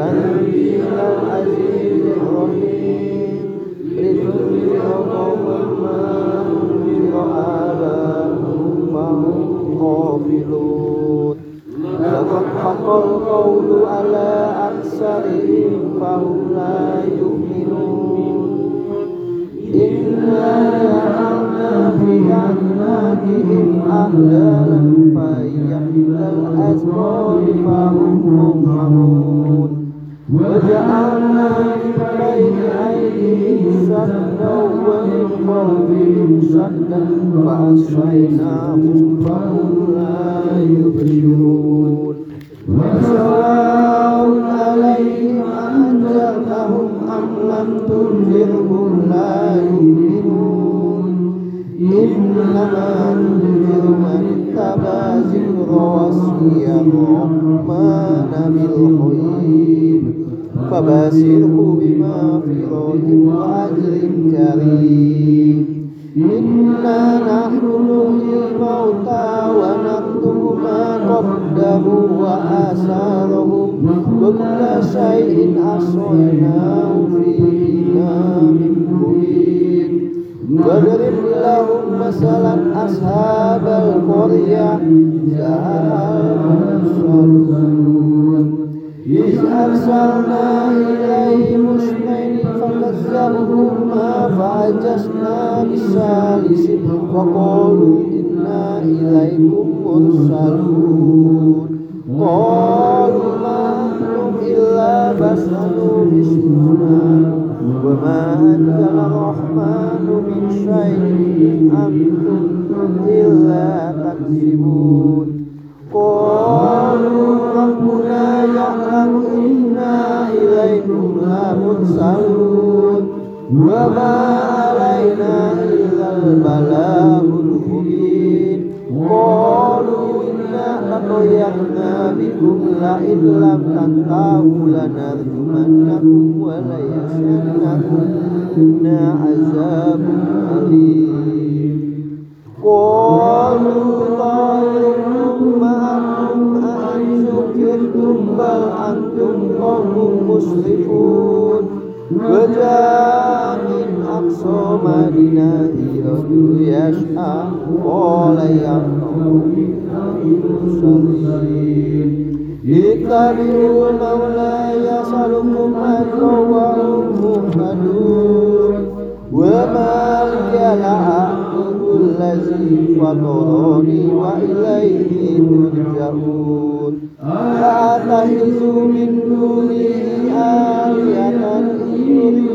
تنزيل العزيز الرحيم لتنذر قوما ما أنذر آباؤهم وهم غافلون لقد حق القول على أكثرهم فهم لا يؤمنون إنا جعلنا في أعناقهم أغلالا فهي إلى الأذقان فهم مقمحون وجعلنا من بين أيديهم سدا ومن خلفهم سدا فأسقيناهم فهم لا يبصرون وسواء عليهم أنذرتهم أم لم تنذرهم لا يؤمنون إنما ننذر من اتبع ذكر وصي الرحمن بالخير فبشره بمغفرة وأجر كريم إنا نحن نحيي الموتى ونكتب ما قدموا وآثارهم وكل شيء أحصيناه في إمام مبين واضرب لهم مثلا أصحاب القرية المرسلون إذ أرسلنا إليهم اثنين فكذبوهما فعجزنا بالثالث وقالوا إنا إليكم مرسلون قالوا ما أنتم إلا بشر مثلنا وما أنزل الرحمن من شيء أنتم لمرسلون وما علينا إلا البلاغ المبين قالوا إنا تطيرنا بكم لئن لم تنتهوا لنرجمنكم وليمسنكم منا عذاب قال يا اتبعوا مولاي يسألكم أجرا وهم مهتدون وما لي لا الذي فطرني وإليه ترجعون. فأتخذ من دونه آلهة إن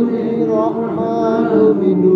الرحمن بدور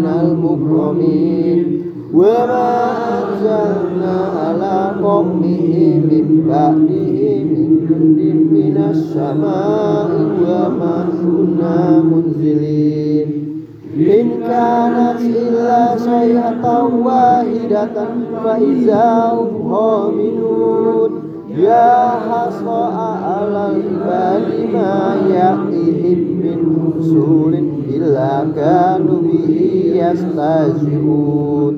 من المكرمين وما أنزلنا على قومه من بعده من جند من السماء وما كنا منزلين إن كانت إلا صيحة واحدة فإذا هم خامدون يا حسرة على العباد ما يأتيهم من رسول إلا كانوا به يستهزئون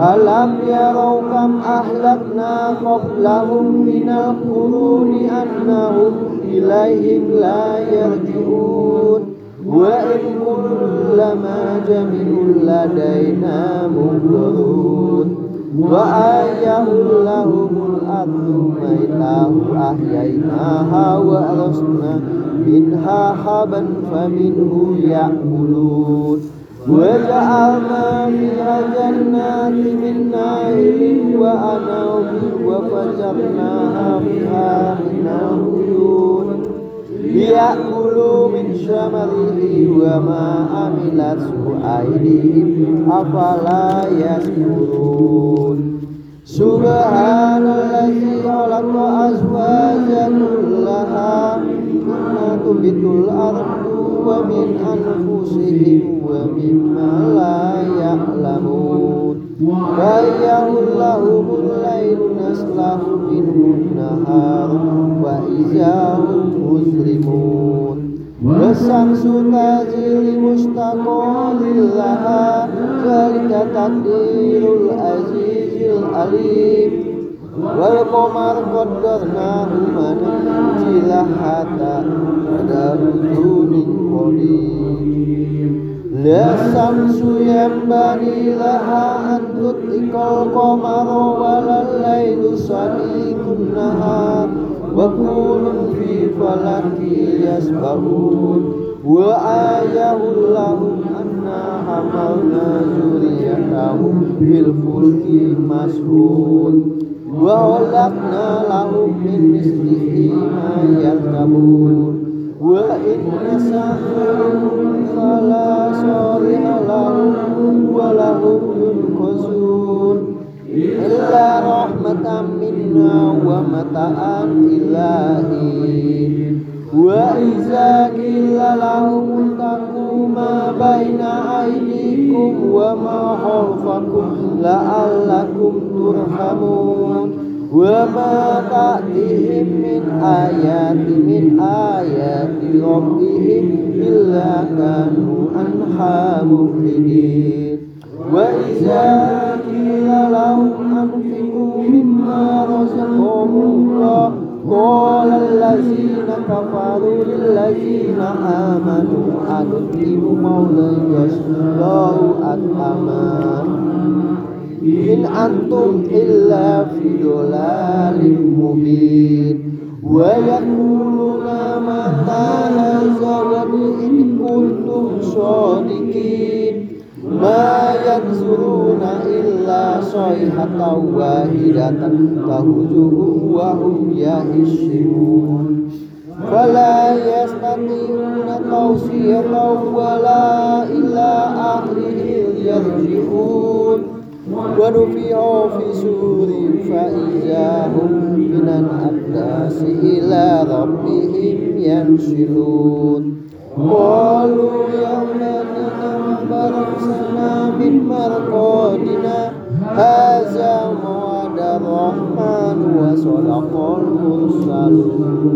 ألم يروا كم أهلكنا قبلهم من القرون أنهم إليهم لا يرجعون وإن كلما جميع لدينا منذرون وآيه لهم الأرض ميته أحييناها وأرسنا منها حبا فمنه يأكلون وجعلنا فيها جنات من نعيم وأنعام وفجرناها فيها من العيون ليأكلوا من ثمره وما عملته أيديهم أفلا يشكرون سبحان الذي خلق أزواجا كلها مما تنبت الأرض ومن أنفسهم ومما لا يعلمون وإياه والشمس تجري لمستقر لها ذلك تقدير العزيز العليم والقمر قدرناه منزل حتى ada من قريب لا الشمس ينبغي لها أن تدرك القمر ولا الليل سبيل النهار وكل في فلك يسبحون وآيه لهم أنا حملنا ذريتهم بالفلك مسحون وخلقنا لهم من مثله ما يركبون وإن يسألهم فلا صالح لهم ولهم ينقذون illa rahmatan minna wa mata'an ilahi. Wa iza gila lahum untaku ma baina aydikum wa ma khalfakum la'allakum turhamun. Wa ma ta'tihim min ayati min ayati rabbihim illa kanu anha mufridin wa iza لهم أنفقوا مما رزقهم الله قال الذين كفروا للذين آمنوا أنطعم مولا يشفاه أطعما إن أنتم إلا في ضلال مبين ويقولون متى هذا إن كنتم صادقين ma yansuruna illa sayhatan wahidatan tahuzuhum wa hum yahishun fala yastati'una tawsiyatan wala ila ahlihim yarji'un. Wa nufi'u fi surin fa izahum minan abdasi ila rabbihim yansilun qalu مرقادنا هذا موعد الرحمن وصدق المرسلون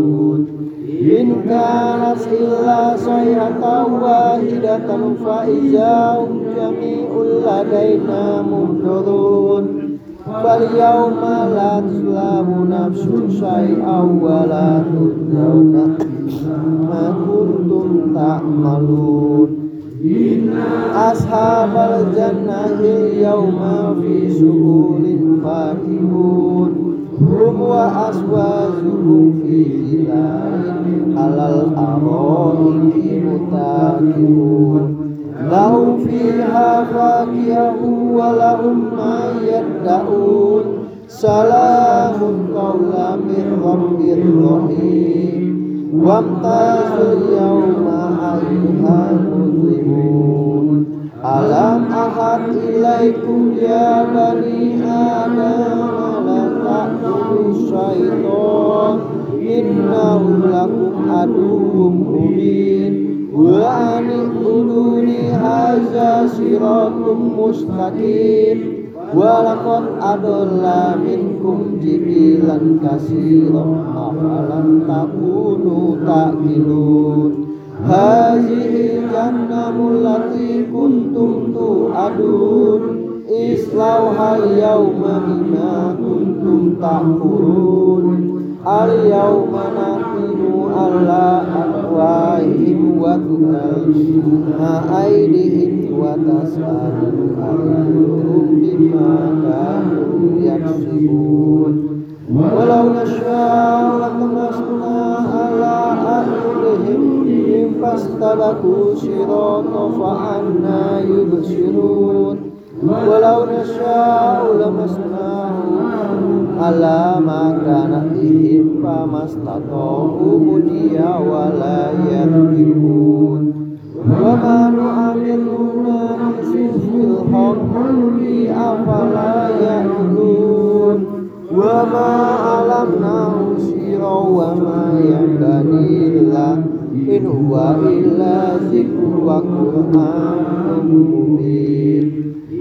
إن كانت إلا صيحة واحدة فإذا هم جميع لدينا منذرون فاليوم لا تظلم نفس شيئا ولا تجزون ما كنتم تعملون Ashabal jannahi yawma fi suhulin fakihun Hum wa aswazuhum fi hilalin alal ki mutakihun Lahum fiha fakiyahu wa lahum ma yadda'un Salamun qawla min rabbir rahim وامتازوا اليوم أيها المسلمون ألم أحد إليكم يا بني آدم لا تعبدوا الشيطان إنه لكم عدو مبين وأن اعبدوني هذا صراط مستقيم ولقد أضل منكم جبلا كثيرا alam takunu ta'qilun. Hazihi jahannamul lati kuntum tu adun, al-yawma bima kuntum ta'kurun. Al-yawma nakinu ala akwaihim wa tukallimuna Ha'aidihim wa tas'alu ayyuhum bima kanu yaksibun ولو نشاء لطمسنا على أعينهم فاستبقوا الصراط فأنا يبصرون ولو نشاء لمسناهم على ما كان بهم فما استطاعوا مديا ولا يرجعون وما نؤمرون نشوف الحق أفلا يأكلون سيرا وما ينبغي له إن هو إلا ذكر وقرآن مبين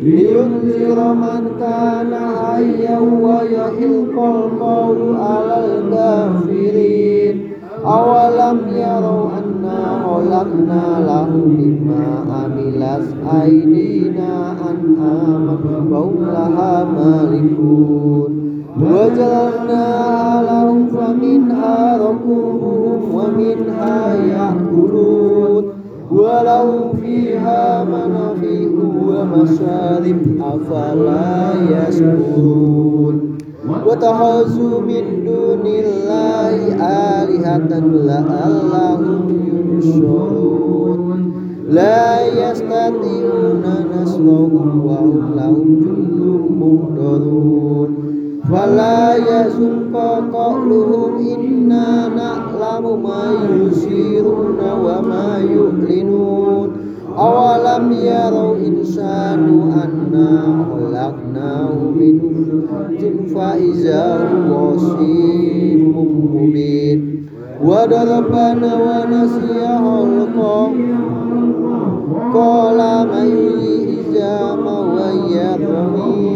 لينذر من كان حيا ويحق القول على الكافرين أولم يروا أنا خلقنا لهم مما عملت أيدينا أنعاما فهم لها مالكون وجعلناها ولهم فيها منافع ومشارب أفلا يشكرون واتخذوا من دون الله آلهة لعلهم ينصرون لا يستطيعون نصرهم وهم لهم جند Fala yasunqa qawluhum inna na'lamu ma yusiruna wa ma yu'linun. Awalam yarau insanu anna khalaqnahu min nutfatin fa iza wasimun mubin wa darabana wa nasiya khalqa. Qala may iza ma wa yarmi.